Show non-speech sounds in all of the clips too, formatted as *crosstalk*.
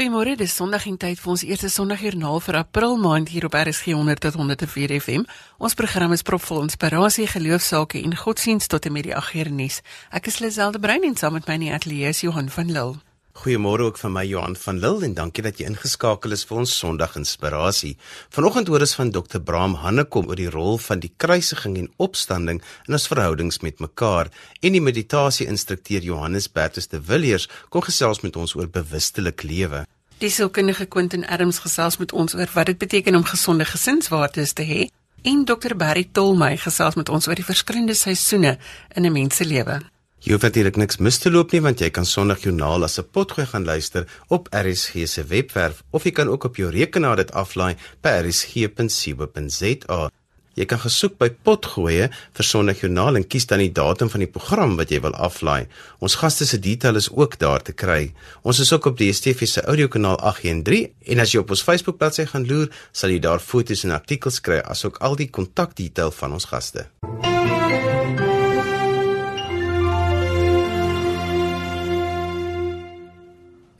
Goeiemôre, dis Sondag en tyd vir ons eerste Sondagjoernaal vir April maand hier op RSG 100 tot 104 FM. Ons program is propvol inspirasie, geloofsake en godsdienst tot en met die agternuus. Ek is Liselde Brein en saam met my in die ateljee is Johan van Lille. Goeiemôre ook van my Johan van Lille en dankie dat jy ingeskakel is vir ons Sondag Inspirasie. Vanoggend hoor ons van Dr. Bram Hannekom oor die rol van die kruisiging en opstanding in ons verhoudings met mekaar en die meditasie instrukteur Johannes Bertus de Villiers kom gesels met ons oor bewustelik lewe. Die sielkundige Quentin Adams gesels met ons oor wat dit beteken om gesonde gesinswaardes te hê en Dr. Barry Tolmey gesels met ons oor die verskillende seisoene in 'n mens se lewe. Jy hoef natuurlik niks mis te loop nie want jy kan Sondag Joernaal as 'n potgooi gaan luister op RSG se webwerf of jy kan ook op jou rekenaar dit aflaai by rsg.co.za. Jy kan gesoek by potgoeie vir Sondag Joernaal en kies dan die datum van die program wat jy wil aflaai. Ons gaste se detail is ook daar te kry. Ons is ook op die DSTV se audiokanaal 813 en as jy op ons Facebook bladsy gaan loer, sal jy daar foto's en artikels kry asook al die kontakdetail van ons gaste.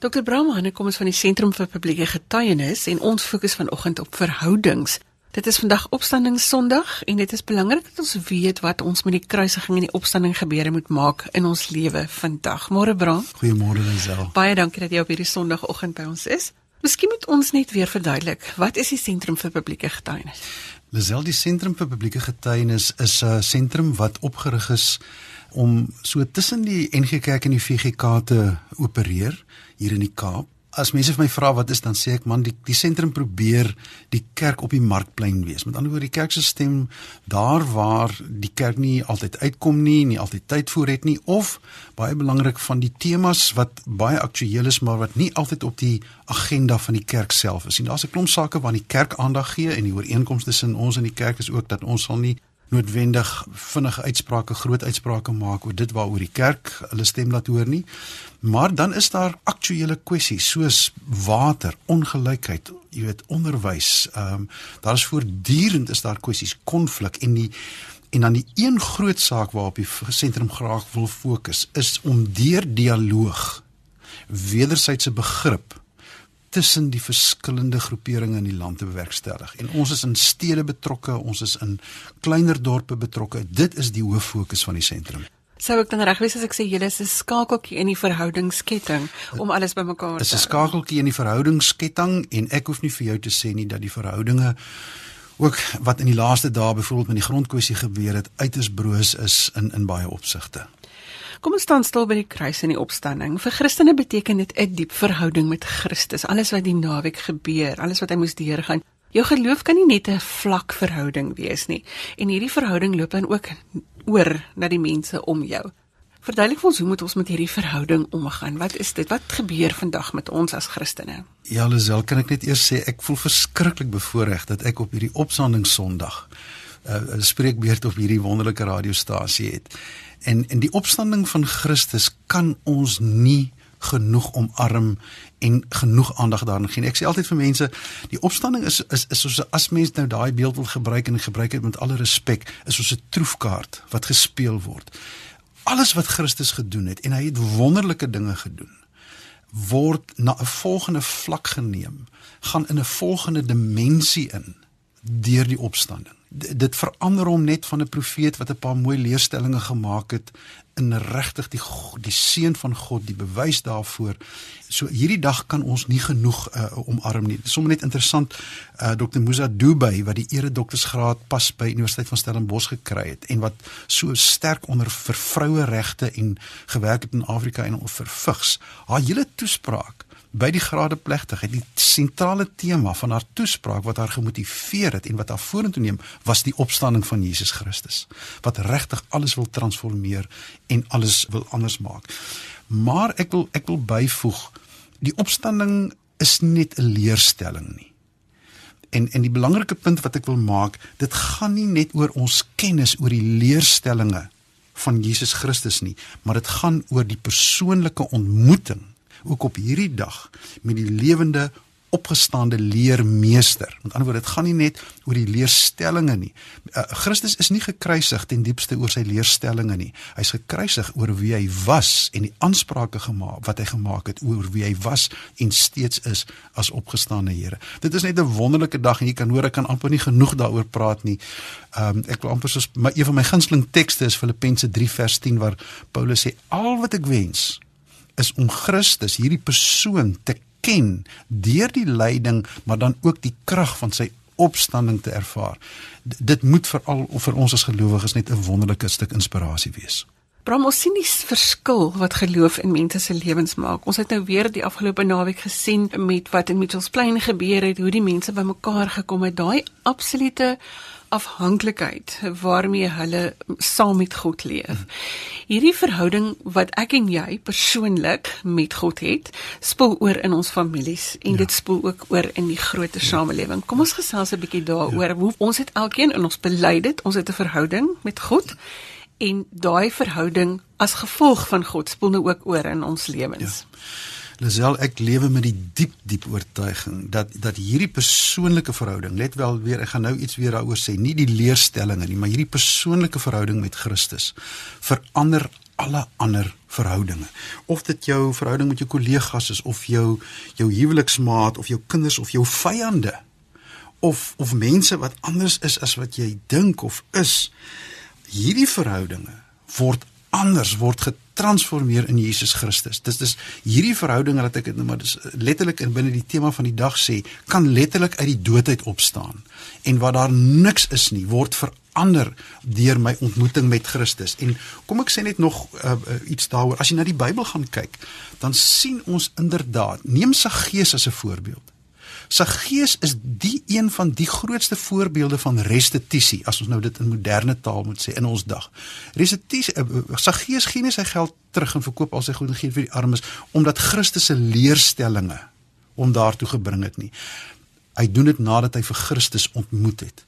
Dr. Bramhane kom ons van die Sentrum vir Publieke Getuienis en ons fokus vanoggend op verhoudings. Dit is vandag Opstanding Sondag en dit is belangrik dat ons weet wat ons met die kruisiging en die opstanding gebeure moet maak in ons lewe vandag. Môre Bram. Goeiemôre Lisel. Baie dankie dat jy op hierdie Sondagoggend by ons is. Miskien moet ons net weer verduidelik, wat is die Sentrum vir Publieke Getuienis? Lisel, die Sentrum vir Publieke Getuienis is 'n sentrum wat opgerig is om so tussen die NG Kerk en die VGK te opereer hier in die Kaap. As mense vir my vra wat is dan sê ek man die die sentrum probeer die kerk op die markplein wees. Met ander woorde die kerk se stem daar waar die kerk nie altyd uitkom nie, nie altyd tyd voor het nie of baie belangrik van die temas wat baie aktueel is maar wat nie altyd op die agenda van die kerk self is nie. Daar's 'n klomp sake waaraan die kerk aandag gee en die ooreenkomste tussen ons en die kerk is ook dat ons sal nie noodwendig vinnige uitsprake, groot uitsprake maak oor dit waaroor die kerk hulle stem laat hoor nie. Maar dan is daar aktuelle kwessies soos water, ongelykheid, jy weet, onderwys. Ehm um, daar is voortdurend is daar kwessies, konflik en die en dan die een groot saak waarop die sentrum graag wil fokus is om deur dialoog wederwysige begrip tussen die verskillende groeperinge in die land te bewerkstellig. En ons is in stede betrokke, ons is in kleiner dorpe betrokke. Dit is die hoof fokus van die sentrum. Sou ek dan reg wees as ek sê julle is 'n skakeltjie in die verhoudingsketting om alles bymekaar te hou? Is 'n skakeltjie in die verhoudingsketting en ek hoef nie vir jou te sê nie dat die verhoudinge ook wat in die laaste dae byvoorbeeld met die grondkwessie gebeur het uiters broos is in in baie opsigte. Kom ons staan stil by die kruis en die opstanding. Vir Christene beteken dit 'n diep verhouding met Christus. Alles wat die naweek gebeur, alles wat hy moes deurgaan. Jou geloof kan nie net 'n vlak verhouding wees nie. En hierdie verhouding loop dan ook oor na die mense om jou. Verduidelik vir ons hoe moet ons met hierdie verhouding omgaan? Wat is dit? Wat gebeur vandag met ons as Christene? Ja, Lisel, kan ek net eers sê ek voel verskriklik bevoorreg dat ek op hierdie opstanding Sondag 'n uh, spreekbeurt op hierdie wonderlike radiostasie het. En en die opstanding van Christus kan ons nie genoeg omarm en genoeg aandag daaraan gee. Ek sê altyd vir mense, die opstanding is is is soos as mens nou daai beeld wil gebruik en gebruik dit met alle respek, is soos 'n troefkaart wat gespeel word. Alles wat Christus gedoen het en hy het wonderlike dinge gedoen word na 'n volgende vlak geneem, gaan in 'n volgende dimensie in deur die opstanding dit verander hom net van 'n profeet wat 'n paar mooi leerstellings gemaak het in regtig die die seun van God die bewys daarvoor. So hierdie dag kan ons nie genoeg uh, omarm nie. Sommige net interessant uh, Dr. Musa Dubai wat die ere doktorsgraad pas by Universiteit van Stellenbosch gekry het en wat so sterk onder vir vroue regte en gewerk het in Afrika en vir vigs. Haar hele toespraak by die gradeplegtigheid die sentrale tema van haar toespraak wat haar gemotiveer het en wat haar vorentoe neem was die opstanding van Jesus Christus wat regtig alles wil transformeer en alles wil anders maak. Maar ek wil ek wil byvoeg die opstanding is net 'n leerstelling nie. En en die belangrike punt wat ek wil maak, dit gaan nie net oor ons kennis oor die leerstellings van Jesus Christus nie, maar dit gaan oor die persoonlike ontmoeting ook op hierdie dag met die lewende opgestaande leermeester. Met ander woorde, dit gaan nie net oor die leerstellings nie. Uh, Christus is nie gekruisig ten diepste oor sy leerstellings nie. Hy's gekruisig oor wie hy was en die aansprake gemaak wat hy gemaak het oor wie hy was en steeds is as opgestaande Here. Dit is net 'n wonderlike dag en jy kan hoor ek kan amper nie genoeg daaroor praat nie. Ehm um, ek wil amper soos my een van my gunsteling tekste is Filippense 3 vers 10 waar Paulus sê al wat ek wens is om Christus hierdie persoon te ken deur die lyding maar dan ook die krag van sy opstanding te ervaar. D dit moet veral vir ons as gelowiges net 'n wonderlike stuk inspirasie wees. Bram, ons sien die verskil wat geloof in mense se lewens maak. Ons het nou weer die afgelope naweek gesien met wat in Mitchells Plain gebeur het, hoe die mense bymekaar gekom het, daai absolute afhanklikheid waarmee hulle saam met God leef. Hierdie verhouding wat ek en jy persoonlik met God het, spoel oor in ons families en ja. dit spoel ook oor in die groter ja. samelewing. Kom ons gesels 'n bietjie daaroor. Ja. Ons het elkeen in ons bely dit, ons het 'n verhouding met God en daai verhouding as gevolg van God spoel nou ook oor in ons lewens. Ja. Lisel ek lewe met die diep diep oortuiging dat dat hierdie persoonlike verhouding let wel weer ek gaan nou iets weer daaroor sê nie die leerstellings nie maar hierdie persoonlike verhouding met Christus verander alle ander verhoudinge. Of dit jou verhouding met jou kollegas is of jou jou huweliksmaat of jou kinders of jou vyande of of mense wat anders is as wat jy dink of is hierdie verhoudinge word anders word getransformeer in Jesus Christus. Dis dis hierdie verhouding wat ek nou maar dis letterlik in binne die tema van die dag sê, kan letterlik uit die dood uit opstaan. En wat daar niks is nie, word verander deur my ontmoeting met Christus. En kom ek sê net nog uh, uh, iets daaroor. As jy na die Bybel gaan kyk, dan sien ons inderdaad, neem sa gees as 'n voorbeeld. Saggeus is die een van die grootste voorbeelde van restituisie as ons nou dit in moderne taal moet sê in ons dag. Restituisie uh, Saggeus gee nie sy geld terug en verkoop al sy goed en gee vir die armes omdat Christus se leerstellings hom daartoe gebring het nie. Hy doen dit nadat hy vir Christus ontmoet het.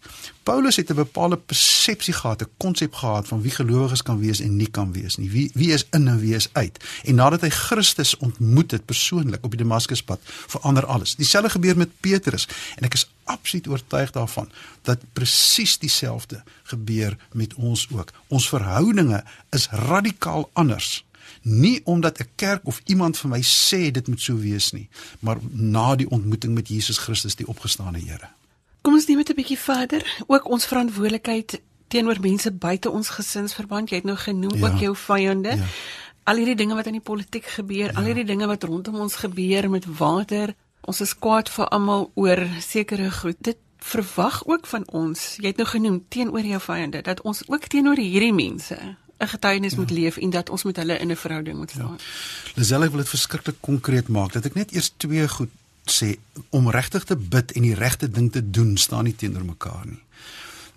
Paulus het 'n bepaalde persepsie gehad, 'n konsep gehad van wie gelowiges kan wees en nie kan wees nie. Wie wie is in en wie is uit. En nadat hy Christus ontmoet het persoonlik op die Damaskuspad, verander alles. Dieselfde gebeur met Petrus en ek is absoluut oortuig daarvan dat presies dieselfde gebeur met ons ook. Ons verhoudinge is radikaal anders nie omdat 'n kerk of iemand vir my sê dit moet so wees nie, maar na die ontmoeting met Jesus Christus die opgestane Here. Kom ons neem dit 'n bietjie verder, ook ons verantwoordelikheid teenoor mense buite ons gesinsverband. Jy het nou genoem ja, ook jou vyande. Ja. Al hierdie dinge wat in die politiek gebeur, ja. al hierdie dinge wat rondom ons gebeur met water. Ons is kwaad vir almal oor sekere goed. Dit verwag ook van ons. Jy het nou genoem teenoor jou vyande dat ons ook teenoor hierdie mense 'n getuienis ja. moet leef en dat ons met hulle in 'n verhouding moet staan. Ja. Lisel, ek wil dit verskriklik konkreet maak dat ek net eers twee goed sê om regtig te bid en die regte ding te doen staan nie teenoor mekaar nie.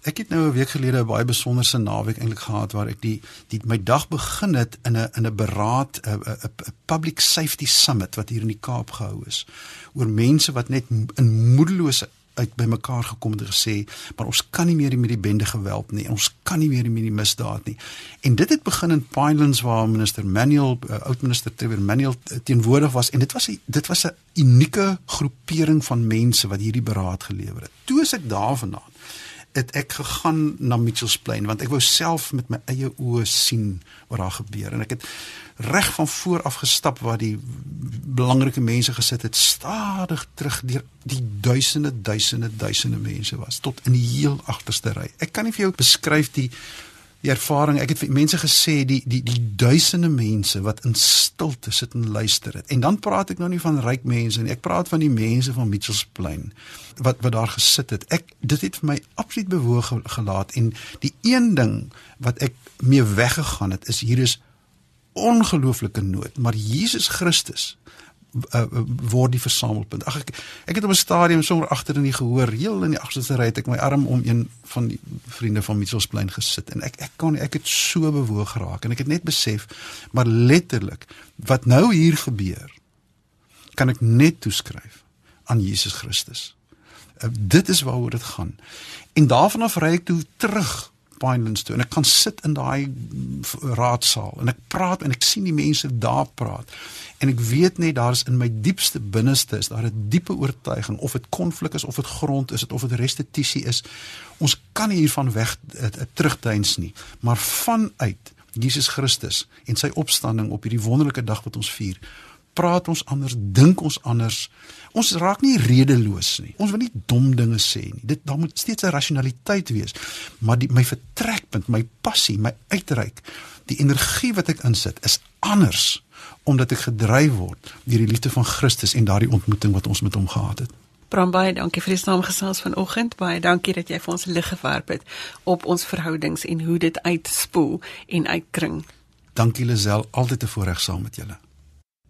Ek het nou 'n week gelede 'n baie besonderse naweek eintlik gehad waar ek die die my dag begin het in 'n in 'n beraad 'n 'n public safety summit wat hier in die Kaap gehou is oor mense wat net in moedelose uit bymekaar gekom en gesê maar ons kan nie meer met die bende geweld nie. Ons kan nie meer met die misdaad nie. En dit het begin in Pinelands waar minister Manuel uh, oud minister Trevor Manuel uh, teenwoordig was. En dit was 'n dit was 'n unieke groepering van mense wat hierdie beraad gelewer het. Toe is ek daar vandaan het ek gegaan na Mitchells Plain want ek wou self met my eie oë sien wat daar gebeur en ek het reg van voor af gestap waar die belangrike mense gesit het stadig terug deur die duisende duisende duisende mense was tot in die heel agterste ry. Ek kan nie vir jou beskryf die die ervaring. Ek het vir mense gesê die die die duisende mense wat in stilte sit en luister het. En dan praat ek nou nie van ryk mense nie. Ek praat van die mense van Mitchells Plain wat wat daar gesit het. Ek dit het vir my absoluut bewoog gelaat en die een ding wat ek mee weggegaan het is hier is ongelooflike nood, maar Jesus Christus uh, word die versamelpunt. Ag ek ek het op 'n stadium sommer agter in die gehoor, heel in die agterste ry het ek my arm om een van die vriende van Mitchellsplein gesit en ek ek kon ek het so bewoog geraak en ek het net besef maar letterlik wat nou hier gebeur kan ek net toeskryf aan Jesus Christus. Uh, dit is waaroor dit gaan. En daarvan af ry ek toe terug Pinelands toe en ek kan sit in daai raadsaal en ek praat en ek sien die mense daar praat. En ek weet net daar is in my diepste binneste is daar 'n diepe oortuiging of dit konflik is of dit grond is of dit restituisie is. Ons kan nie hiervan weg eh, eh, terugduins nie, maar vanuit Jesus Christus en sy opstanding op hierdie wonderlike dag wat ons vier, praat ons anders, dink ons anders. Ons raak nie redeloos nie. Ons wil nie dom dinge sê nie. Dit daar moet steeds 'n rasionaliteit wees. Maar die, my vertrekpunt, my passie, my uitreik, die energie wat ek insit is anders omdat ek gedryf word deur die liefde van Christus en daardie ontmoeting wat ons met hom gehad het. Bram baie dankie vir die saamgesels vanoggend. Baie dankie dat jy vir ons lig gewerp het op ons verhoudings en hoe dit uitspoel en uitkring. Dankie Lisel, altyd 'n voorreg saam met julle.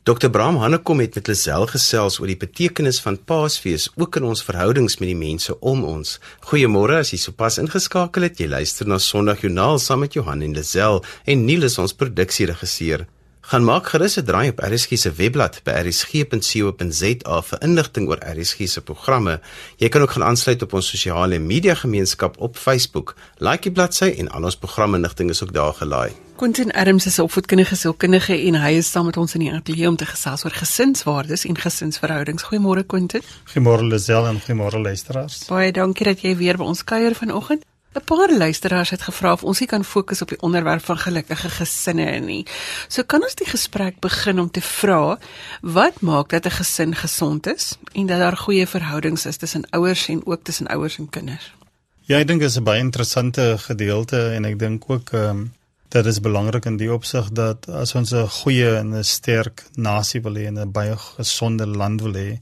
Dr. Bram Hannekom het met Lisel gesels oor die betekenis van Paasfees ook in ons verhoudings met die mense om ons. Goeiemôre as jy sopas ingeskakel het. Jy luister na Sondagjoernaal saam met Johan en Lisel en Niels ons produksieregisseur. Gaan maak gerus 'n draai op RSG se webblad by rsg.co.za vir inligting oor RSG se programme. Jy kan ook gaan aansluit op ons sosiale media gemeenskap op Facebook. Like die bladsy en al ons programme inligting is ook daar gelaai. Quentin Adams is 'n opvoedkundige sielkundige en hy is saam met ons in die ateljee om te gesels oor gesinswaardes en gesinsverhoudings. Goeiemôre Quentin. Goeiemôre Lisel en goeiemôre luisteraars. Baie dankie dat jy weer by ons kuier vanoggend. 'n Paar luisteraars het gevra of ons nie kan fokus op die onderwerp van gelukkige gesinne nie. So kan ons die gesprek begin om te vra wat maak dat 'n gesin gesond is en dat daar goeie verhoudings is tussen ouers en ook tussen ouers en kinders. Ja, ek dink dit is 'n baie interessante gedeelte en ek dink ook ehm um, dat is belangrik in die opsig dat as ons 'n goeie en 'n sterk nasie wil hê en 'n baie gesonde land wil hê,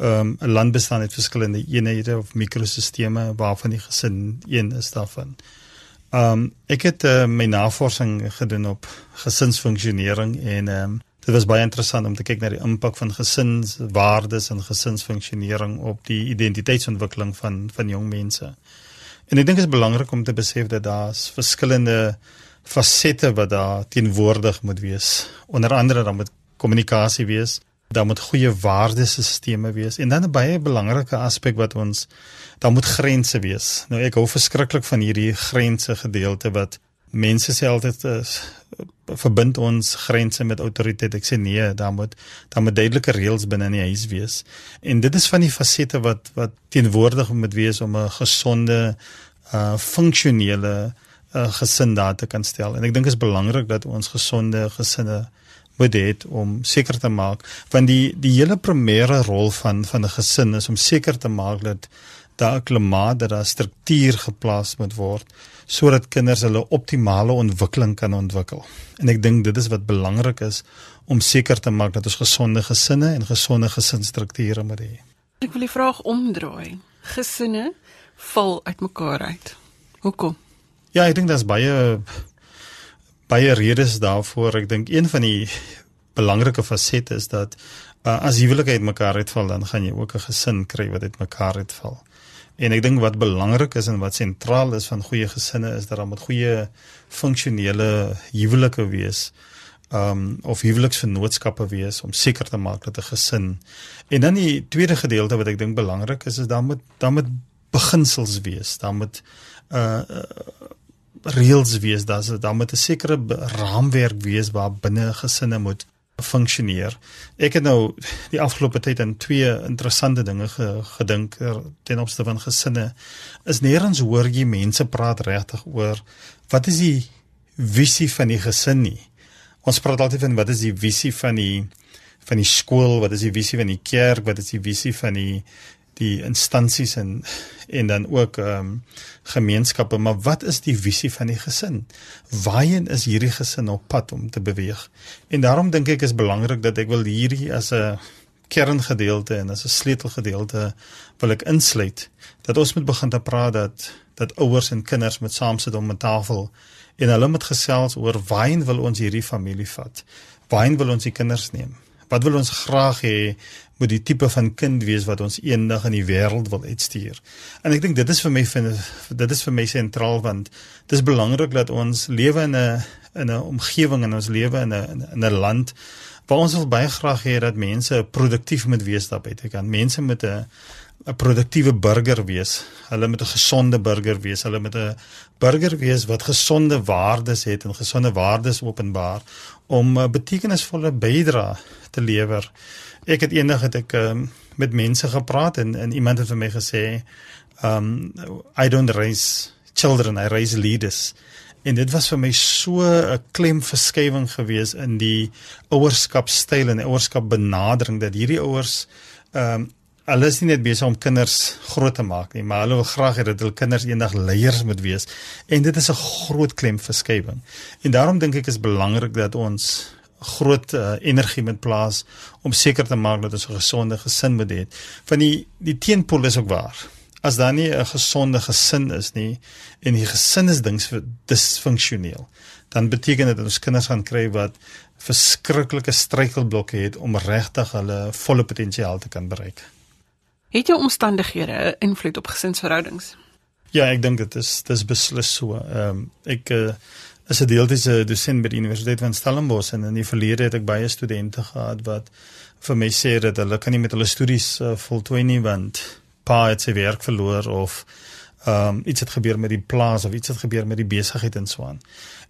um, 'n land bestaan uit verskillende eenhede of mikrosisteme waarvan die gesin een is daarvan. Um ek het uh, my navorsing gedoen op gesinsfunksionering en um dit was baie interessant om te kyk na die impak van gesinswaardes en gesinsfunksionering op die identiteitsontwikkeling van van jong mense. En ek dink dit is belangrik om te besef dat daar verskillende fasette wat daar teenwoordig moet wees. Onder andere dan moet kommunikasie wees, daar moet goeie waardesisteme wees en dan 'n baie belangrike aspek wat ons daar moet grense wees. Nou ek hou verskriklik van hierdie grense gedeelte wat mense sê altyd is verbind ons grense met autoriteit. Ek sê nee, daar moet daar moet duidelike reëls binne in die huis wees. En dit is van die fasette wat wat teenwoordig moet wees om 'n gesonde uh funksionele uh, gesin daar te kan stel. En ek dink dit is belangrik dat ons gesonde gesinne moet het om seker te maak want die die hele primêre rol van van 'n gesin is om seker te maak dat daar 'n klimaat dat daar struktuur geplaas moet word sodat kinders hulle optimale ontwikkeling kan ontwikkel. En ek dink dit is wat belangrik is om seker te maak dat ons gesonde gesinne en gesonde gesinsstrukture moet hê. Ek wil die vraag omdraai. Gesinne val uitmekaar uit. Hoekom? Ja, ek dink daar's baie baie redes daarvoor. Ek dink een van die belangrike fasette is dat uh, as huwelike uitmekaar uitval, dan gaan jy ook 'n gesin kry wat uitmekaar uitval. En ek dink wat belangrik is en wat sentraal is van goeie gesinne is dat daar moet goeie funksionele huwelike wees um of huweliksvennootskappe wees om seker te maak dat 'n gesin en dan die tweede gedeelte wat ek dink belangrik is is dan moet dan moet beginsels wees dan moet uh reëls wees, daar's daar moet 'n sekere raamwerk wees waar binne gesinne moet funksioneer. Ek het nou die afgelope tyd aan twee interessante dinge ge, gedink er, ten opsigte van gesinne. Is nêrens hoor jy mense praat regtig oor wat is die visie van die gesin nie. Ons praat altyd van wat is die visie van die van die skool, wat is die visie van die kerk, wat is die visie van die die instansies en en dan ook ehm um, gemeenskappe, maar wat is die visie van die gesin? Waarheen is hierdie gesin op pad om te beweeg? En daarom dink ek is belangrik dat ek wil hierdie as 'n kerngedeelte en as 'n sleutelgedeelte wil ek insluit dat ons moet begin te praat dat dat ouers en kinders met saam sit om 'n tafel en hulle moet gesels oor waarheen wil ons hierdie familie vat? Waarheen wil ons die kinders neem? Wat wil ons graag hê moet die tipe van kind wees wat ons eendag in die wêreld wil uitstuur. En ek dink dit is vir my vind dit is vir my sentraal want dit is belangrik dat ons lewe in 'n in 'n omgewing en ons lewe in 'n in 'n land waar ons wil baie graag hê dat mense produktief moet wees daar buite kan. Mense met 'n 'n produktiewe burger wees. Hulle moet 'n gesonde burger wees. Hulle moet 'n burger wees wat gesonde waardes het en gesonde waardes openbaar om 'n betekenisvolle bydrae te lewer. Ek het eendag het ek um, met mense gepraat en en iemand het vir my gesê, um I don't raise children, I raise leaders. En dit was vir my so 'n klemverskywing gewees in die ouerskapstyl en ouerskap benadering dat hierdie ouers um hulle is nie net besig om kinders groot te maak nie, maar hulle wil graag hê dat hulle kinders eendag leiers moet wees. En dit is 'n groot klem verskywing. En daarom dink ek is belangrik dat ons groot uh, energie met plaas om seker te maak dat ons 'n gesonde gesin moet hê. Van die die teenpool is ook waar. As daar nie 'n gesonde gesin is nie en die gesin is dings disfunksioneel, dan beteken dit dat ons kinders gaan kry wat verskriklike struikelblokke het om regtig hulle volle potensiaal te kan bereik. Het jou omstandighede 'n invloed op gesinsverhoudings? Ja, ek dink dit is dis beslis so. Ehm um, ek uh, is 'n deeltydse dosent by die Universiteit van Stellenbosch en in die verlede het ek baie studente gehad wat vir my sê dat hulle kan nie met hulle studies uh, voltooi nie want pa het sy werk verloor of ehm um, iets het gebeur met die plaas of iets het gebeur met die besigheid en so aan.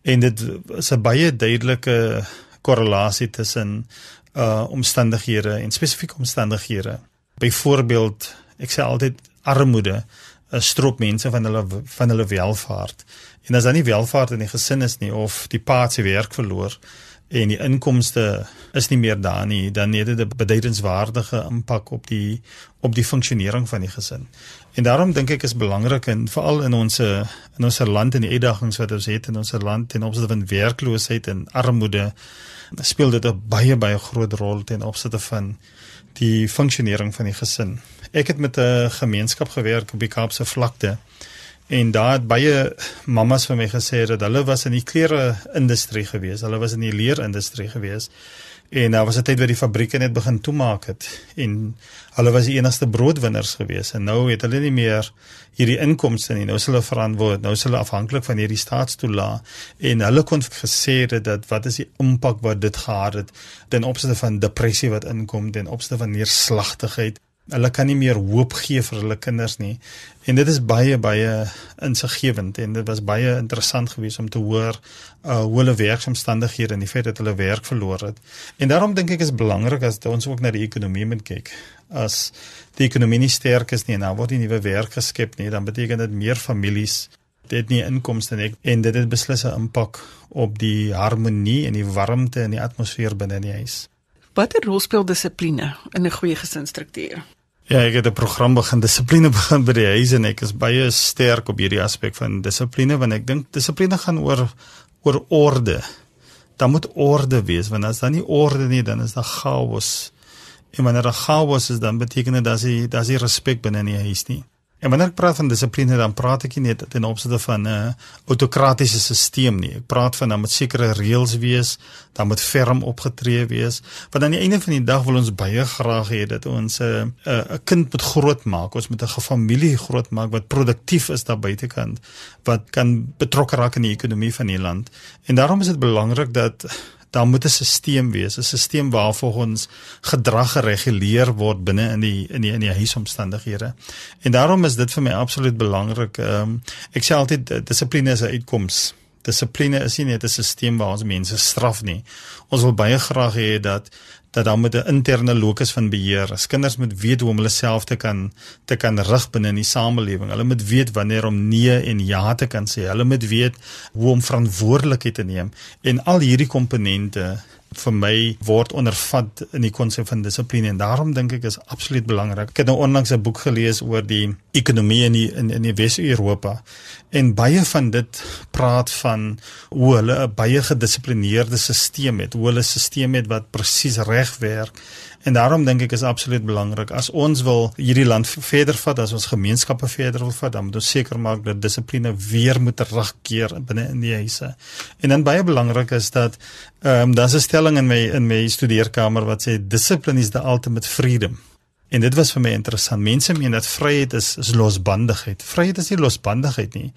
En dit is 'n baie duidelike korrelasie tussen uh omstandighede en spesifieke omstandighede byvoorbeeld ek sê altyd armoede 'n strop mense van hulle van hulle welvaart. En as dan nie welvaart in die gesin is nie of die pa se werk verloor en die inkomste is nie meer daar nie, dan het dit 'n beduidenswaardige impak op die op die funksionering van die gesin. En daarom dink ek is belangrik en veral in ons in ons land en die uitdagings wat ons het in ons land ten opsigte van werkloosheid en armoede speel dit 'n baie baie groot rol ten opsigte van die funksionering van die gesin. Ek het met 'n gemeenskap gewerk op die Kaapse vlakte en daar het baie mammas vir my gesê dat hulle was in die klere industrie gewees. Hulle was in die leer industrie gewees. En daar was 'n tyd waar die fabrieke net begin toemaak het en hulle was die enigste broodwinners gewees en nou het hulle nie meer hierdie inkomste nie. Nou is hulle verantwoordelik, nou is hulle afhanklik van hierdie staatstoela en hulle kon gesê dat wat is die impak wat dit gehad het ten opsigte van depressie wat inkom, ten opsigte van neerslagtigheid hulle kan nie meer hoop gee vir hulle kinders nie. En dit is baie baie insiggewend en dit was baie interessant geweest om te hoor uh hoe hulle werksomstandighede en die feit dat hulle werk verloor het. En daarom dink ek is belangrik as ons ook na die ekonomie moet kyk. As die ekonomie nie sterk is nie en daar word nie nuwe werk geskep nie, dan beteken dit meer families dit nie inkomste nie en dit het beslis 'n impak op die harmonie en die warmte in die atmosfeer binne in die huis. Watter rol speel dissipline in 'n goeie gesinsstruktuur? Ja, ek het 'n program begin dissipline *laughs* begin by die huis en ek is baie sterk op hierdie aspek van dissipline want ek dink dissipline gaan oor oor orde. Daar moet orde wees want as daar nie orde nie dan is daar chaos. En wanneer daar chaos is dan beteken dit dat jy dat jy respek binne in die huis nie. En wanneer ek praat van dissipline dan praat ek nie net ten opsigte van 'n uh, autokratiese stelsel nie. Ek praat van dan moet sekere reëls wees, dan moet ferm opgetree wees. Want aan die einde van die dag wil ons baie graag hê dat ons 'n uh, 'n uh, kind moet grootmaak, ons moet 'n familie grootmaak wat produktief is daar buitekant, wat kan betrokke raak in die ekonomie van die land. En daarom is dit belangrik dat daar moet 'n stelsel wees, 'n stelsel waar volgens gedrag gereguleer word binne in die in die in die huisomstandighede. En daarom is dit vir my absoluut belangrik. Ehm um, ek sê altyd dissipline is 'n uitkoms. Dissipline is nie net 'n stelsel waar ons mense straf nie. Ons wil baie graag hê dat dat dan met 'n interne locus van beheer. As kinders moet weet hoe om hulle self te kan te kan rig binne in die samelewing. Hulle moet weet wanneer om nee en ja te kan sê. Hulle moet weet hoe om verantwoordelikheid te neem. En al hierdie komponente vir my word ondervat in die konsep van dissipline. En daarom dink ek is absoluut belangrik. Ek het nou onlangs 'n boek gelees oor die ekonomie in die in, in die Wes-Europa. En baie van dit praat van hoe hulle 'n baie gedissiplineerde stelsel het, hoe hulle 'n stelsel het wat presies reg werk En daarom dink ek is absoluut belangrik as ons wil hierdie land verder vat, as ons gemeenskappe verder wil vat, dan moet ons seker maak dat dissipline weer moet terugkeer binne in die huise. En dan baie belangrik is dat ehm um, daar's 'n stelling in my in my studeerkamer wat sê discipline is the ultimate freedom. En dit was vir my interessant. Mense meen dat vryheid is is losbandigheid. Vryheid is nie losbandigheid nie.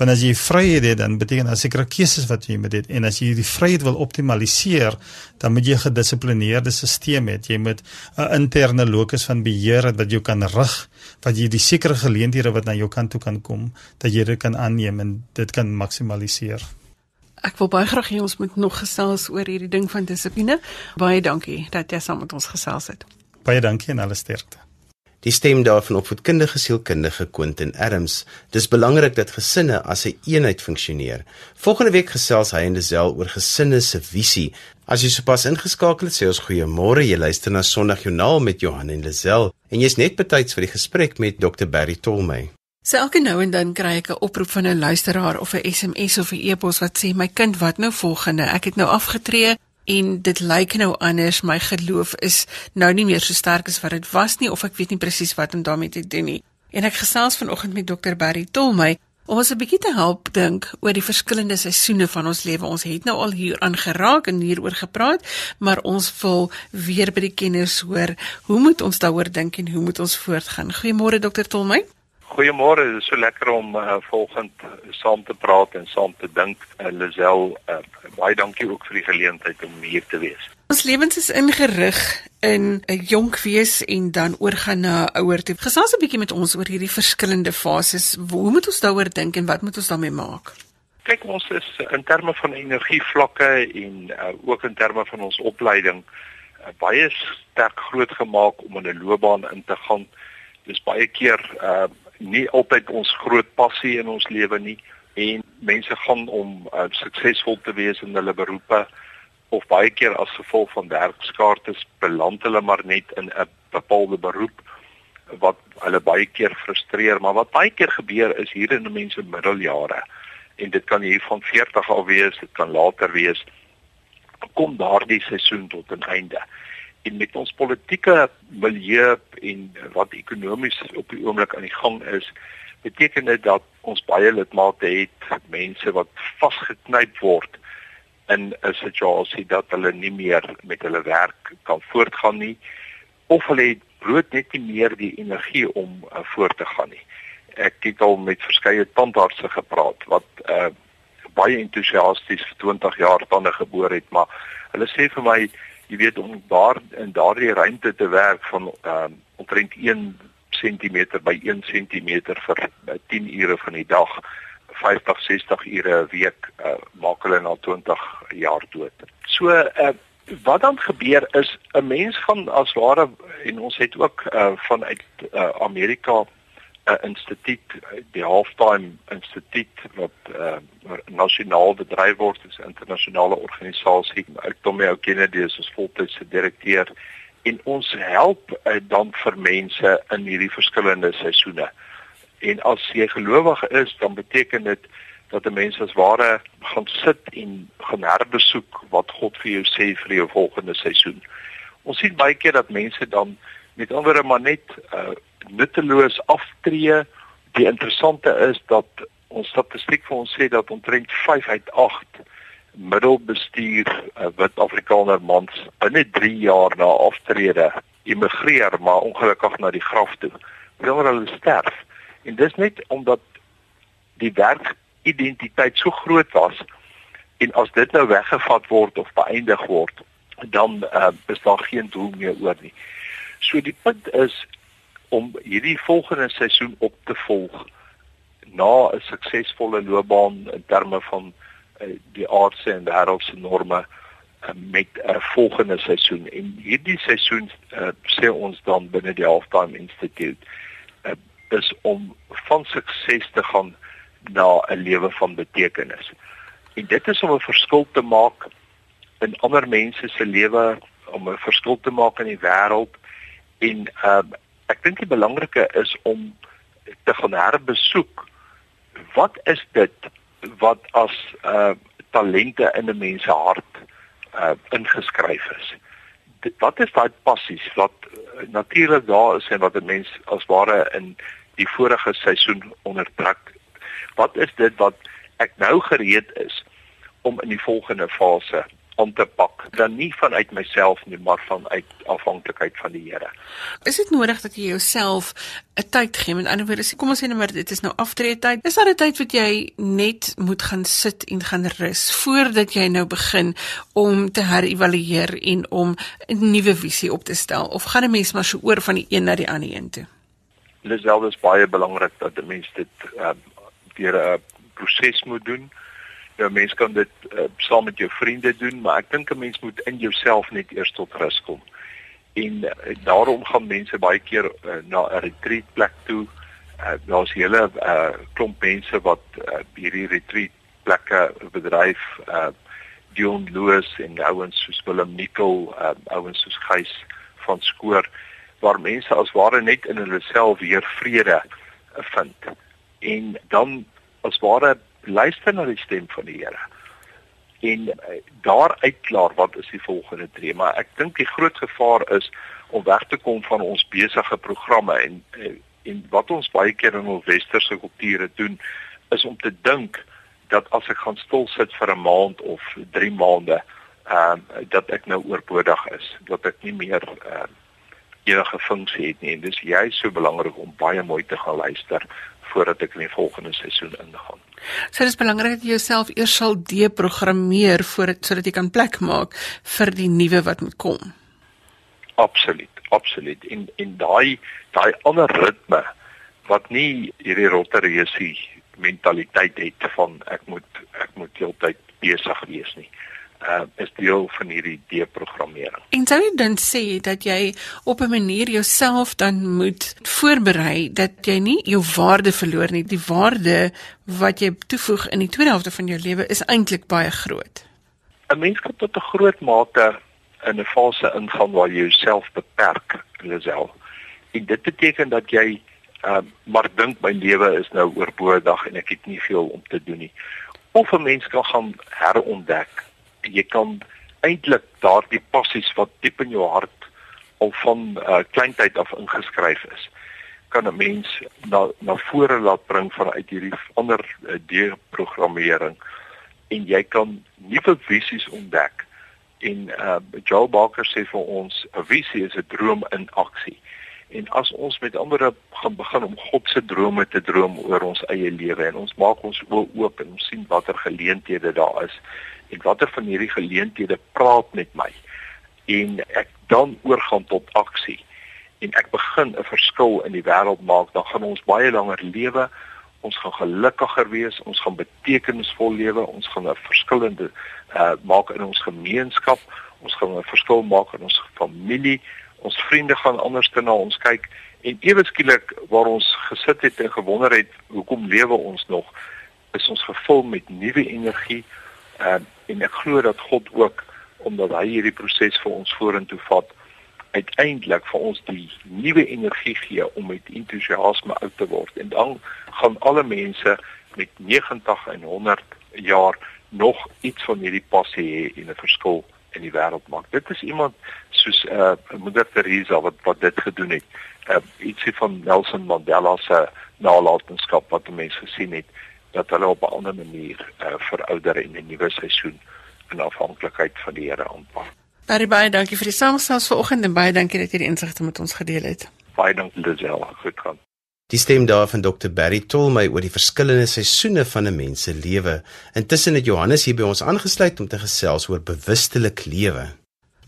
Want as jy vryheid het, dan beteken dit sekere keuses wat jy moet hê. En as jy die vryheid wil optimaliseer, dan moet jy 'n gedissiplineerde stelsel hê. Jy moet 'n interne locus van beheer hê wat jou kan rig, wat jy die sekere geleenthede wat na jou kant toe kan kom, dat jy dit kan aanneem en dit kan maksimaliseer. Ek wil baie graag hê ons moet nog gesels oor hierdie ding van dissipline. Baie dankie dat jy saam met ons gesels het. Baie dankie en alle sterkte. Die stem daarvan opvoedkundige sielkundige Quentin Adams. Dis belangrik dat gesinne as 'n een eenheid funksioneer. Volgende week gesels hy en Desel oor gesinne se visie. As jy sopas ingeskakel het, sê ons goeiemôre. Jy luister na Sondag Joernaal met Johan en Desel en jy's net betyds vir die gesprek met Dr Barry Tolmey. So elke nou en dan kry ek 'n oproep van 'n luisteraar of 'n SMS of 'n e-pos wat sê my kind, wat nou volgende? Ek het nou afgetree en dit lyk nou anders. My geloof is nou nie meer so sterk as wat dit was nie of ek weet nie presies wat om daarmee te doen nie. En ek gesels vanoggend met dokter Barry Tolmey om ons 'n bietjie te help dink oor die verskillende seisoene van ons lewe. Ons het nou al hier aangeraak en hieroor gepraat maar ons wil weer by die kenners hoor hoe moet ons daaroor dink en hoe moet ons voortgaan. Goeiemôre dokter Tolmey Goeiemôre, dit is so lekker om uh, volgend uh, saam te praat en saam te dink. Uh, Lisel, uh, baie dankie ook vir die geleentheid om hier te wees. Ons lewens is ingerig in 'n jonk wees en dan oorgaan na ouer toe. Gesels 'n bietjie met ons oor hierdie verskillende fases. Hoe moet ons daaroor dink en wat moet ons daarmee maak? Kyk, ons is in terme van energievlakke en uh, ook in terme van ons opleiding uh, baie sterk grootgemaak om in 'n loopbaan in te gaan. Dis baie keer uh, nie altyd ons groot passie in ons lewe nie en mense gaan om uh, suksesvol te wees in hulle beroepe of baie keer as gevolg van werkskaartes beland hulle maar net in 'n bepaalde beroep wat hulle baie keer frustreer. Maar wat baie keer gebeur is hier in mense middeljare en dit kan hier van 40 al wees dit kan later wees kom daardie seisoen tot 'n einde en met ons politieke milieu en wat ekonomies op die oomblik aan die gang is, beteken dit dat ons baie lidmate het, mense wat vasgeknyp word in 'n situasie dat hulle nie meer met hulle werk kan voortgaan nie of hulle het brood net nie meer die energie om uh, voort te gaan nie. Ek het al met verskeie tandartse gepraat wat uh, baie entoesiasties vir 20 jaar tande geboor het, maar hulle sê vir my jy weet om daar in daardie ruimte te werk van ehm uh, omtrent 1 cm by 1 cm vir uh, 10 ure van die dag 50 60 ure 'n week uh, maak hulle na 20 jaar dood. So uh, wat dan gebeur is 'n mens gaan as ware en ons het ook uh, vanuit uh, Amerika 'n instituut, die Halftime Instituut wat uh, nasionaal bedryf word, is 'n internasionale organisasie. Ek Tommy Kennedy is as voltydse direkteur en ons help uh, dan vir mense in hierdie verskillende seisoene. En as jy gelowig is, dan beteken dit dat 'n mens as ware gaan sit en gaan herbesoek wat God vir jou sê vir jou volgende seisoen. Ons sien baie keer dat mense dan met ander maar net uh, nutteloos aftree. Die interessante is dat ons statistiek vir ons sê dat omtrent 5 uit 8 middelbestuur uh, wit Afrikaner mans binne 3 jaar na aftrede immigreer maar ongelukkig na die graf toe. Wanneer hulle sterf. En dis net omdat die werkidentiteit so groot was en as dit nou weggevat word of beëindig word, dan uh, is daar geen doel meer oor nie. So die punt is om hierdie volgende seisoen op te volg na 'n suksesvolle loopbaan in terme van uh, die aardse en wêreldse norme uh, met 'n uh, volgende seisoen en hierdie seisoen uh, sê ons dan binne die Halftime Institute uh, is om van sukses te gaan na 'n lewe van betekenis. En dit is om 'n verskil te maak in ander mense se lewe, om 'n verskil te maak in die wêreld en uh, ek dink die belangrike is om te gaan herbesoek wat is dit wat as uh talente in 'n mens se hart uh ingeskryf is. Dit, wat is daai passies wat uh, natuurlik daar is en wat 'n mens as ware in die vorige seisoen onderdruk. Wat is dit wat ek nou gereed is om in die volgende fase aan te pak dan nie vanuit myself nie maar vanuit afhanklikheid van die Here. Is dit nodig dat jy jouself 'n tyd gee? Met ander woorde, kom ons sê nou maar dit is nou aftrede tyd. Is daar 'n tyd wat jy net moet gaan sit en gaan rus voordat jy nou begin om te herëvalueer en om 'n nuwe visie op te stel of gaan 'n mens maar so oor van die een na die ander een toe? Dit is selfs baie belangrik dat 'n mens dit uh, deur 'n proses moet doen. Ja, mens kan dit uh, saam met jou vriende doen, maar ek dink 'n mens moet in jouself net eers tot rus kom. En uh, daarom gaan mense baie keer uh, na 'n retreat plek toe. Uh, Daar's hele uh, klomp mense wat uh, hierdie retreat plekke bedryf, uh, Dion Lewis en ouens soos Willem Nicol, uh, ouens soos Gys van Skoor waar mense as ware net in hulle self weer vrede vind. En dan as ware luister na die stem van die Here. En uh, daar uitklaar wat is die volgende tree maar ek dink die groot gevaar is om weg te kom van ons besige programme en uh, en wat ons baie keer in ons westerse kulture doen is om te dink dat as ek gaan stil sit vir 'n maand of 3 maande ehm uh, dat ek nou oorbodig is dat ek nie meer ehm uh, enige funksie het nie. En dis juist so belangrik om baie mooi te gaan luister voordat ek in die volgende seisoen ingaan. So dis belangrik dat jy jouself eers sal deprogrammeer voordat sodat jy kan plek maak vir die nuwe wat moet kom. Absoluut, absoluut. En en daai daai ander ritme wat nie hierdie rottereusie mentaliteit het van ek moet ek moet heeltyd besig wees nie uh, is deel van hierdie deprogrammering. En sou jy dan sê dat jy op 'n manier jouself dan moet voorberei dat jy nie jou waarde verloor nie. Die waarde wat jy toevoeg in die tweede helfte van jou lewe is eintlik baie groot. 'n Mens kan tot 'n groot mate in 'n fase ingaan waar jy jouself beperk, Lisel. En dit beteken dat jy uh, maar dink my lewe is nou oorbodig en ek het nie veel om te doen nie. Of 'n mens kan gaan herontdek jy kan eintlik daardie passies wat diep in jou hart al van uh, kleintyd af ingeskryf is kan 'n mens na na vore laat bring vanuit hierdie ander uh, deprogrammering. En jy kan nuwe visies ontdek. En uh, Joel Barker sê vir ons 'n visie is 'n droom in aksie. En as ons met ander gaan begin om God se drome te droom oor ons eie lewe en ons maak ons oë oop en ons sien watter geleenthede daar is en watter van hierdie geleenthede praat met my? En ek dan oorgaan tot aksie. En ek begin 'n verskil in die wêreld maak. Dan gaan ons baie langer lewe. Ons gaan gelukkiger wees. Ons gaan betekenisvol lewe. Ons gaan 'n verskillende uh, maak in ons gemeenskap. Ons gaan 'n verskil maak in ons familie. Ons vriende gaan anders na ons kyk. En ewe skielik waar ons gesit het en gewonder het hoekom lewe ons nog? is ons gevul met nuwe energie uh, en ek glo dat God ook omdat hy hierdie proses vir ons vorentoe vat uiteindelik vir ons die nuwe energie gee om met entoesiasme oud te word en dan gaan alle mense met 90 en 100 jaar nog iets van hierdie passie hê en 'n verskil in die wêreld maak. Dit is iemand soos uh Moeder Teresa wat wat dit gedoen het. Uh ietsie van Nelson Mandela se nalatenskap wat mense gesien het dat hulle op 'n ander manier uh, verouder en 'n nuwe seisoen in afhanklikheid van die Here aanpak. Baie baie dankie vir die samestelling vanoggend en baie dankie dat jy die insigte met ons gedeel het. Baie dankie Lisel, goed gaan. Die stem daar van Dr Barry Tolmy oor die verskillende seisoene van 'n mens se lewe. Intussen het Johannes hier by ons aangesluit om te gesels oor bewustelik lewe.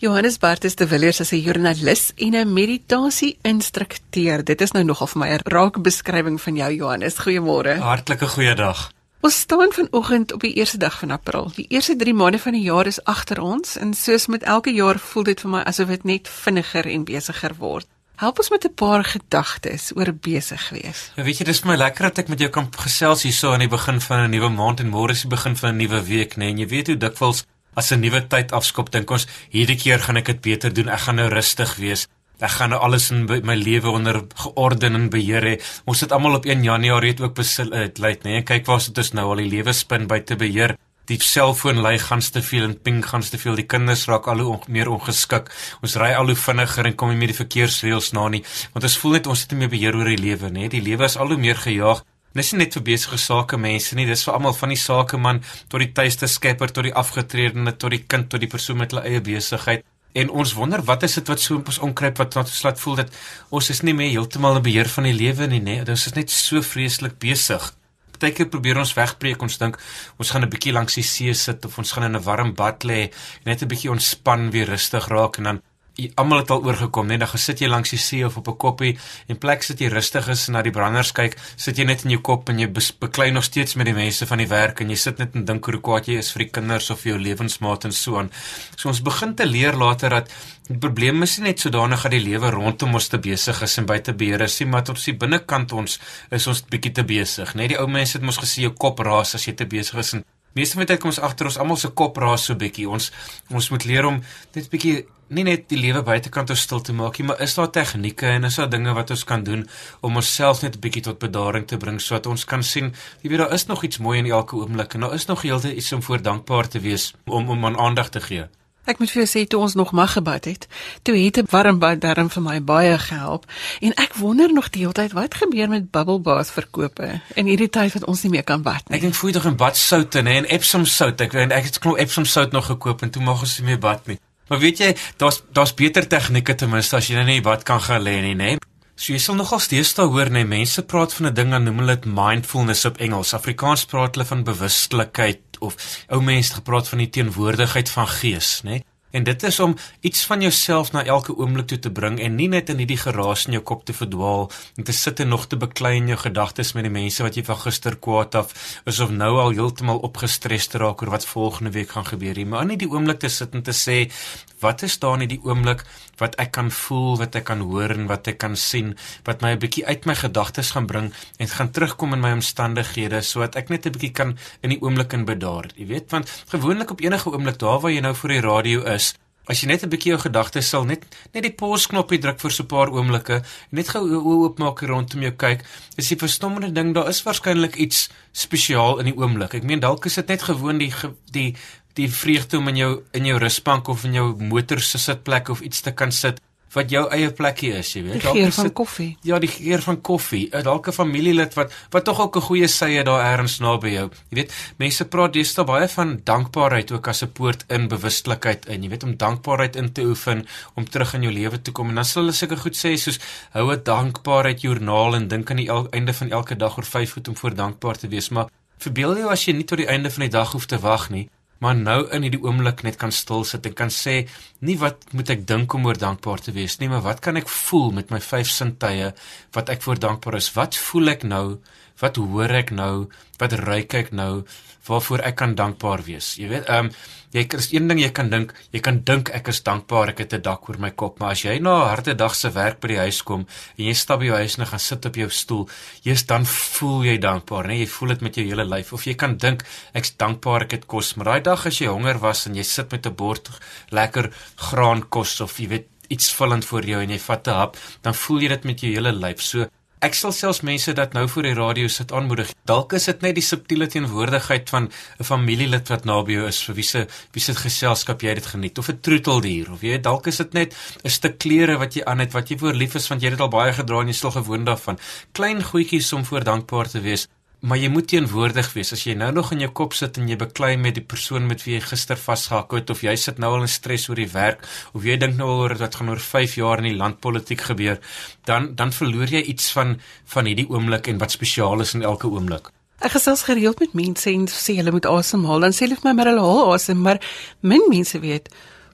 Johannes Bartus de Villiers is 'n joernalis en 'n meditasie-instrukteur. Dit is nou nogal vir my 'n raak beskrywing van jou Johannes. Goeiemôre. Hartlike goeiedag. Ons staan vanoggend op die eerste dag van April. Die eerste 3 maande van die jaar is agter ons en soos met elke jaar voel dit vir my asof dit net vinniger en besigger word. Help ons met 'n paar gedagtes oor besig wees. Ja, weet jy, dis vir my lekker dat ek met jou kan gesels hierso aan die begin van 'n nuwe maand en môre is die begin van 'n nuwe week, né? Nee? En jy weet hoe dikwels as 'n nuwe tyd afskop dink ons hierdie keer gaan ek dit beter doen. Ek gaan nou rustig wees. Ek gaan nou alles in my lewe onder georden en beheer hê. Ons sit almal op 1 Januarie het ook besluit, nê? Nee, kyk waar sit ons nou al die lewe spin by te beheer. Die selfoon lei gans te veel en ping gans te veel. Die kinders raak al hoe on, meer ongeskik. Ons ry al hoe vinniger en kom nie meer die verkeersreëls na nie. Want ons voel net ons het nie meer beheer oor die lewe nie. Die lewe is al hoe meer gejaag Dis net vir besige sake mense nie, dis vir almal van die sakeman tot die tuiste skepper tot die afgetredene tot die kind tot die persoon met hulle eie besigheid. En ons wonder wat is dit wat so ons onkruip wat ons laat voel dat ons is nie meer heeltemal in beheer van die lewe nie, nee. Ons is net so vreeslik besig. Partykeer probeer ons wegbreek, ons dink ons gaan 'n bietjie langs die see sit of ons gaan in 'n warm bad lê en net 'n bietjie ontspan, weer rustig raak en dan almal het al oorgekom, net dan gesit jy langs die see of op 'n koppie en plek sit jy rustig is en na die branders kyk, sit jy net in jou kop en jy beklei nog steeds met die mense van die werk en jy sit net en dink hoe kwaad jy is vir die kinders of vir jou lewensmaat en so aan. So ons begin te leer later dat die probleem is nie net sodanig dat die lewe rondom ons te besig is en buite beheer is nie, maar tot die binnekant ons is ons bietjie te besig, né? Die ou mense het mos gesê jou kop raas as jy te besig is en meeste van die tyd kom ons agter ons almal se kop raas so bietjie. Ons ons moet leer om net bietjie nie net die lewe buitekant ons stil te maak nie, maar is daar tegnieke en is daar dinge wat ons kan doen om onsself net 'n bietjie tot bedaring te bring sodat ons kan sien, jy weet daar is nog iets mooi in elke oomblik en daar is nog heeltyd iets om voor dankbaar te wees om om aan aandag te gee. Ek moet vir jou sê toe ons nog mag gebad het, toe het 'n warm bad darm vir my baie gehelp en ek wonder nog die hele tyd wat gebeur met bubble bath verkope in hierdie tyd wat ons nie meer kan bad nie. Ek dink voel tog 'n badsout en en Epsom sout. Ek weet ek het knop Epsom sout nog gekoop en toe mag ons nie meer bad nie. Maar weet jy, daar's daar's beter tegnieke ten minste as jy nou nie wat kan gaan lê nie, né? So jy sal nogal steeds daar hoor, né, mense praat van 'n ding aan noem hulle dit mindfulness op Engels. Afrikaans praat hulle van bewustelikheid of ou mense gepraat van die teenwoordigheid van gees, né? En dit is om iets van jouself na elke oomblik toe te bring en nie net in hierdie geraas in jou kop te verdwaal en te sit en nog te beklei in jou gedagtes met die mense wat jy van gister kwaad af is of nou al heeltemal opgestres te raak oor wat volgende week gaan gebeur nie, maar in die oomblik te sit en te sê wat is daar in die oomblik wat ek kan voel, wat ek kan hoor en wat ek kan sien wat my 'n bietjie uit my gedagtes gaan bring en gaan terugkom in my omstandighede sodat ek net 'n bietjie kan in die oomblik in bedaar. Jy weet, want gewoonlik op enige oomblik daar waar jy nou voor die radio is As jy net 'n bietjie jou gedagtes sal net net die pause knoppie druk vir so 'n paar oomblikke en net gou oopmaak rondom jou kyk, is die verstommende ding daar is waarskynlik iets spesiaal in die oomblik. Ek meen dalk is dit net gewoon die die die vreugde om in jou in jou rusbank of in jou motor se sitplek of iets te kan sit wat jou eie plekkie is, jy weet. Dalk is dit koffie. Ja, die geur van koffie. Dalk 'n familielid wat wat tog ook 'n goeie sye daar ergens naby jou. Jy weet, mense praat deesdae baie van dankbaarheid ook as 'n poort in bewustelikheid in. Jy weet om dankbaarheid in te oefen om terug in jou lewe te kom. En dan sal hulle seker goed sê soos hou 'n dankbaarheid joernaal en dink aan die einde van elke dag oor 5 goed om voor dankbaar te wees. Maar verbeel jou as jy nie tot die einde van die dag hoef te wag nie maar nou in hierdie oomblik net kan stil sit en kan sê nie wat moet ek dink om oor dankbaar te wees nie maar wat kan ek voel met my vyf sintuie wat ek voor dankbaar is? Wat voel ek nou? Wat hoor ek nou? Wat ruik ek nou waarvoor ek kan dankbaar wees? Jy weet ehm um, jy is een ding jy kan dink jy kan dink ek is dankbaar ek het 'n dak oor my kop maar as jy na 'n harde dag se werk by die huis kom en jy stap by jou huis en gaan sit op jou stoel jy's dan voel jy dankbaar nê jy voel dit met jou hele lyf. Of jy kan dink ek's dankbaar ek het kos maar daai dag as jy honger was en jy sit met 'n bord lekker graankos of jy weet iets vullend voor jou en jy vat 'n hap dan voel jy dit met jou hele lyf. So Ek sal selfs mense dat nou voor die radio sit aanmoedig. Dalk is dit net die subtiele teenwoordigheid van 'n familielid wat naby jou is vir wie se wie se geselskap jy dit geniet of 'n troeteldier of jy dalk is dit net 'n stuk klere wat jy aan het wat jy voor lief is want jy het dit al baie gedra en jy is al gewoond daarvan. Klein goedjies om voor dankbaar te wees. Maar jy moet teenwoordig wees. As jy nou nog in jou kop sit en jy beklei met die persoon met wie jy gister vasgehak het of jy sit nou al in stres oor die werk of jy dink nou al oor wat gaan oor 5 jaar in die landpolitiek gebeur, dan dan verloor jy iets van van hierdie oomblik en wat spesiaal is in elke oomblik. Ek gesels gereeld met mense en sê hulle moet asemhaal. Dan sê hulle vir my maar hulle haal asem, maar min mense weet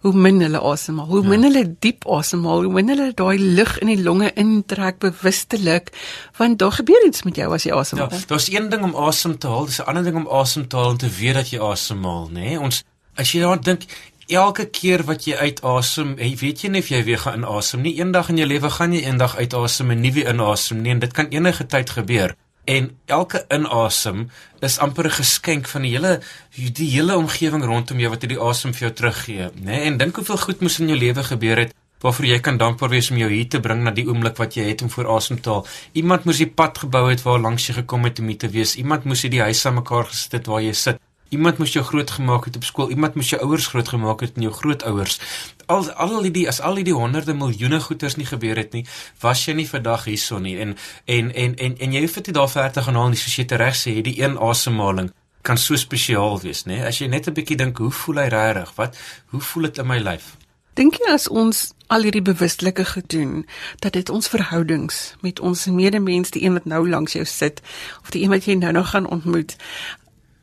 hoe min hulle asemhaal, hoe ja. min hulle diep asemhaal, hoe min hulle daai lug in die longe intrek bewustelik, want daar gebeur iets met jou as jy asemhaal. Ja, daar's een ding om asem te haal, dis 'n ander ding om asem te haal en te weet dat jy asemhaal, nê? Nee? Ons as jy daaraan dink Elke keer wat jy uitasem, hey, weet jy nie of jy weer gaan inasem nie. Eendag in jou lewe gaan jy eendag uitasem en nie weer inasem nie en dit kan enige tyd gebeur en elke inasem is amper 'n geskenk van die hele die hele omgewing rondom jou wat hierdie asem vir jou teruggee, né? Nee? En dink hoeveel goed moes in jou lewe gebeur het waarvoor jy kan dankbaar wees om jou hier te bring na die oomblik wat jy het om voor asem te haal. Iemand moes die pad gebou het waar langs jy gekom het om hier te wees. Iemand moes hierdie huis aan mekaar gesit het waar jy sit. Iemand moes jou grootgemaak het op skool, iemand moes jou ouers grootgemaak het en jou grootouers. Al al hierdie as al hierdie honderde miljoene goeters nie gebeur het nie, was jy nie vandag hierson nie. En en en en en jy hoef dit daar ver te gaan haal nie, soos jy tereg sê, die een asemhaling kan so spesiaal wees, nê? As jy net 'n bietjie dink, hoe voel hy regtig? Wat hoe voel dit in my lyf? Dink jy as ons al hierdie bewustelike gedoen dat dit ons verhoudings met ons medemens, die een wat nou langs jou sit of die een wat jy nou nog gaan ontmoet,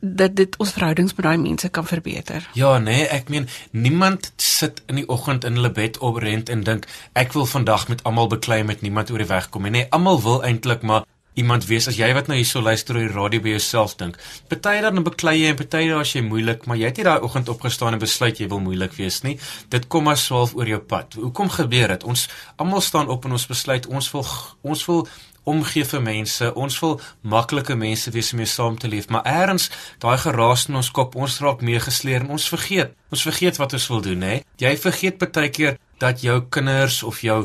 dat dit ons verhoudings met daai mense kan verbeter. Ja, nee, ek meen niemand sit in die oggend in hulle bed oprent en dink ek wil vandag met almal beklei met niemand oor die weg kom nie. Nee, almal wil eintlik maar iemand wees as jy wat nou hierso luister op die radio by jouself dink. Party dan beklei jy en party dan as jy moeilik, maar jy het nie daai oggend opgestaan en besluit jy wil moeilik wees nie. Dit kom maar swaalf oor jou pad. Hoekom gebeur dit? Ons almal staan op en ons besluit ons wil ons wil omgee vir mense. Ons wil maklike mense wees om mee saam te leef, maar eers daai geraas in ons kop, ons raak meegesleer en ons vergeet. Ons vergeet wat ons wil doen, hè. Jy vergeet baie keer dat jou kinders of jou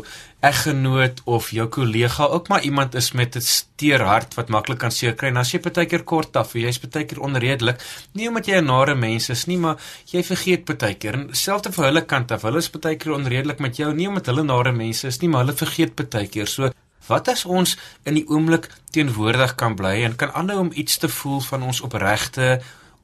eggenoot of jou kollega ook maar iemand is met 'n steer hart wat maklik kan seer kry. En as jy baie keer kort af, jy's baie keer onredelik, nie omdat jy 'n nare mens is nie, maar jy vergeet baie keer. En selfs vir hulle kant af, hulle is baie keer onredelik met jou, nie omdat hulle nare mense is nie, maar hulle vergeet baie keer. So Wat as ons in die oomblik teenwoordig kan bly en kan aanhou om iets te voel van ons opregte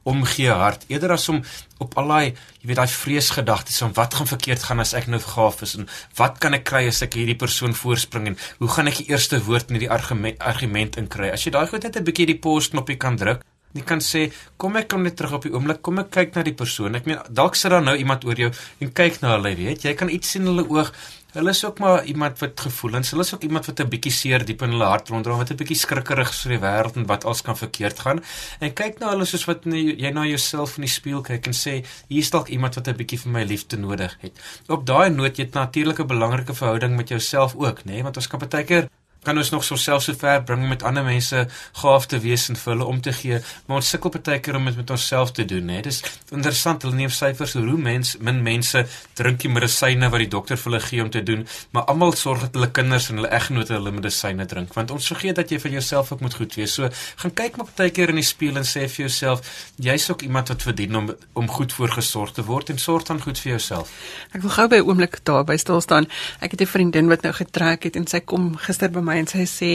omgee hart. Eerder as om op al daai jy weet daai vreesgedagtes van wat gaan verkeerd gaan as ek nou gaaf is en wat kan ek kry as ek hierdie persoon voorspring en hoe gaan ek die eerste woord in die argument argument inkry? As jy daai goed net 'n bietjie die pause knoppie kan druk jy kan sê kom ek kom net terug op die oomblik. Kom ek kyk na die persoon. Ek meen dalk sit daar nou iemand oor jou en kyk na hulle weet jy kan iets sien in hulle oog Hulle is ook maar iemand wat gevoelens, hulle is ook iemand wat 'n bietjie seer diep in hulle hart rondom, wat 'n bietjie skrikkerig is vir die wêreld en wat alles kan verkeerd gaan. En kyk na hulle soos wat jy na jouself in die spieël kyk en sê, hier is dalk iemand wat 'n bietjie vir my liefde nodig het. Op daai noot jy het natuurlik 'n belangrike verhouding met jouself ook, nê, nee? want ons kan baie keer kan ons nog so self so ver bring met ander mense gaaf te wees en vir hulle om te gee, maar ons sukkel baie keer om dit met onsself te doen, hè. Dis interessant, hulle neem syfers hoe mens min mense drink die medisyne wat die dokter vir hulle gee om te doen, maar almal sorg dat hulle kinders en hulle eggenote hulle medisyne drink, want ons vergeet dat jy vir jouself ook moet goed wees. So, gaan kyk maar baie keer in die spieël en sê vir jouself, jy's ook iemand wat verdien om om goed voorgesorg te word en sorg dan goed vir jouself. Ek wil gou by 'n oomblik daar by stil staan. Ek het 'n vriendin wat nou getrek het en sy kom gister by my en sy sê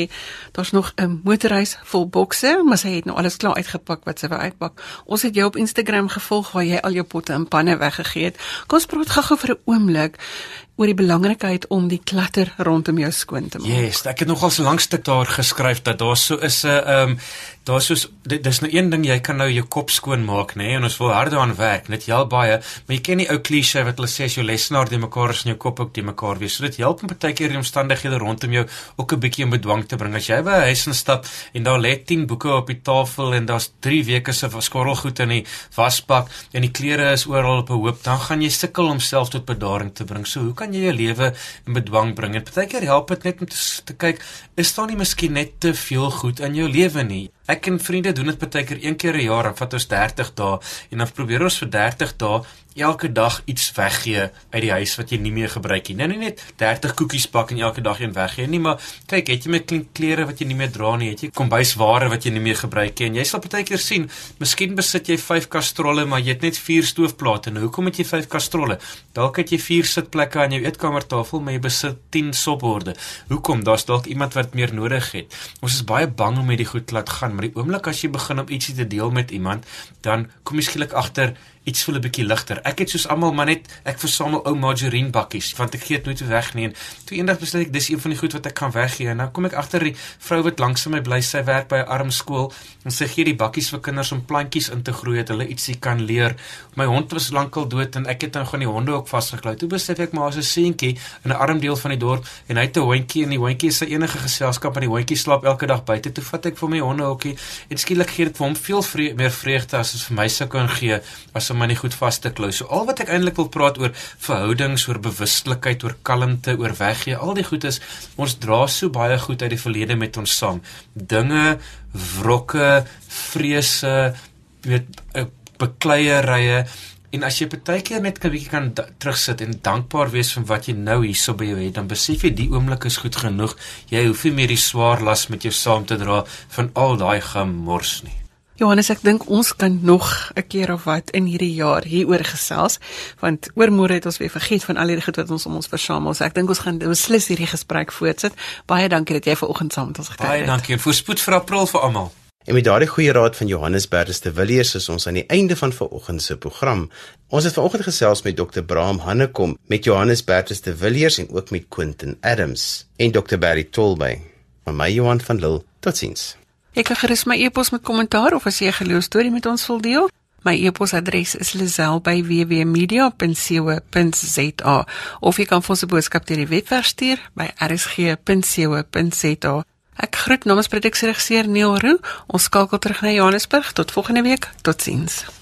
daar's nog 'n motorreis vol bokse, maar sy het nou alles klaar uitgepak wat sy wou uitpak. Ons het jou op Instagram gevolg waar jy al jou potte en panne weggegee het. Kom ons praat gou-gou vir 'n oomblik oor die belangrikheid om die klatter rondom jou skoon te maak. Yes, ek het nogal so lank stuk daar geskryf dat daar so is 'n ehm um, daar's soos dis nou een ding jy kan nou jou kop skoon maak nê nee, en ons wil harde aan werk net help baie maar jy ken die ou klise wat hulle sê as jou lesenaar die mekaar is in jou kop ook die mekaar wees so dit help om baie keer die omstandighede rondom jou ook 'n bietjie in bedwang te bring as jy by 'n huis instap en daar lê 10 boeke op die tafel en daar's 3 weke se skorrelgoed in die wasbak en die klere is oral op 'n hoop dan gaan jy sukkel om self tot bedaring te bring so hoe kan jy jou lewe in bedwang bring. En baie keer help dit net om te, te kyk is daar nie miskien net te veel goed in jou lewe nie Ek en vriende doen dit baie keer een keer 'n jaar, dan vat ons 30 dae en dan probeer ons vir 30 dae elke dag iets weggee uit die huis wat jy nie meer gebruik nie. Nou nie net 30 koekies bak en elke dag een weggee nie, maar kyk, het jy met klere wat jy nie meer dra nie, het jy kombuisware wat jy nie meer gebruik nie. En jy sal baie keer sien, miskien besit jy 5 kastrolle, maar jy het net 4 stoofplate. Nou hoekom het jy 5 kastrolle? Dalk het jy 4 sitplekke aan jou eetkamertafel, maar jy besit 10 sopborde. Hoekom? Daar's dalk iemand wat meer nodig het. Ons is baie bang om hierdie goed laat gaan, maar die oomblik as jy begin om ietsie te deel met iemand, dan kom jy skielik agter iets voel 'n bietjie ligter. Ek het soos almal maar net ek versamel ou margarine bakkies want ek gee dit nooit weg nie. En toe eendag besluit ek dis een van die goed wat ek kan weggee. En nou kom ek agter die vrou wat langs my bly, sy werk by 'n arm skool en sy gee die bakkies vir kinders om plantjies in te groei dat hulle ietsie kan leer. My hond was lankal dood en ek het dan gaan die honde ook vasgeklou. Toe besef ek maar as 'n seentjie in 'n arm deel van die dorp en hy het 'n hondjie en die hondjie is sy enige geselskap en die hondjie slaap elke dag buite. Toe vat ek vir my honde hokkie en skielik gee dit vir hom veel vre meer vreugde as dit vir my sou kan gee as om my nie goed vas te klou. So al wat ek eintlik wil praat oor verhoudings, oor bewustelikheid, oor kalmte, oor weggee, al die goed is ons dra so baie goed uit die verlede met ons saam. Dinge, wrokke, vrese, weet eh, bekleierye En as jy partykeer net 'n bietjie kan terugsit en dankbaar wees vir wat jy nou hierso by jou het, dan besef jy die oomblik is goed genoeg. Jy hoef nie meer die swaar las met jou saam te dra van al daai gemors nie. Johannes, ek dink ons kan nog 'n keer of wat in hierdie jaar hieroor gesels, want oormôre het ons weer vergeet van al hierdie goed wat ons om ons versamel. So ek dink ons gaan beslis hierdie gesprek voortsit. Baie dankie dat jy vanoggend saam met ons gekuier het. Baie dankie voorspoed vir April vir almal. En met daardie goeie raad van Johannes Bertus de Villiers is ons aan die einde van vanoggend se program. Ons het vanoggend gesels met Dr. Braam Hannekom, met Johannes Bertus de Villiers en ook met Quentin Adams en Dr. Barry Tolbey. Van my Johan van Lille. Totsiens. Ek kan gerus my e-pos met kommentaar of as jy 'n geloof storie met ons wil deel. My e-posadres is lazel@wwmedia.co.za of jy kan vir ons 'n boodskap deur die webwerf stuur by rsg.co.za. Ek groet namens produksieregisseur Neil Roo. Ons skakel terug na Johannesburg tot volgende week. Totsiens.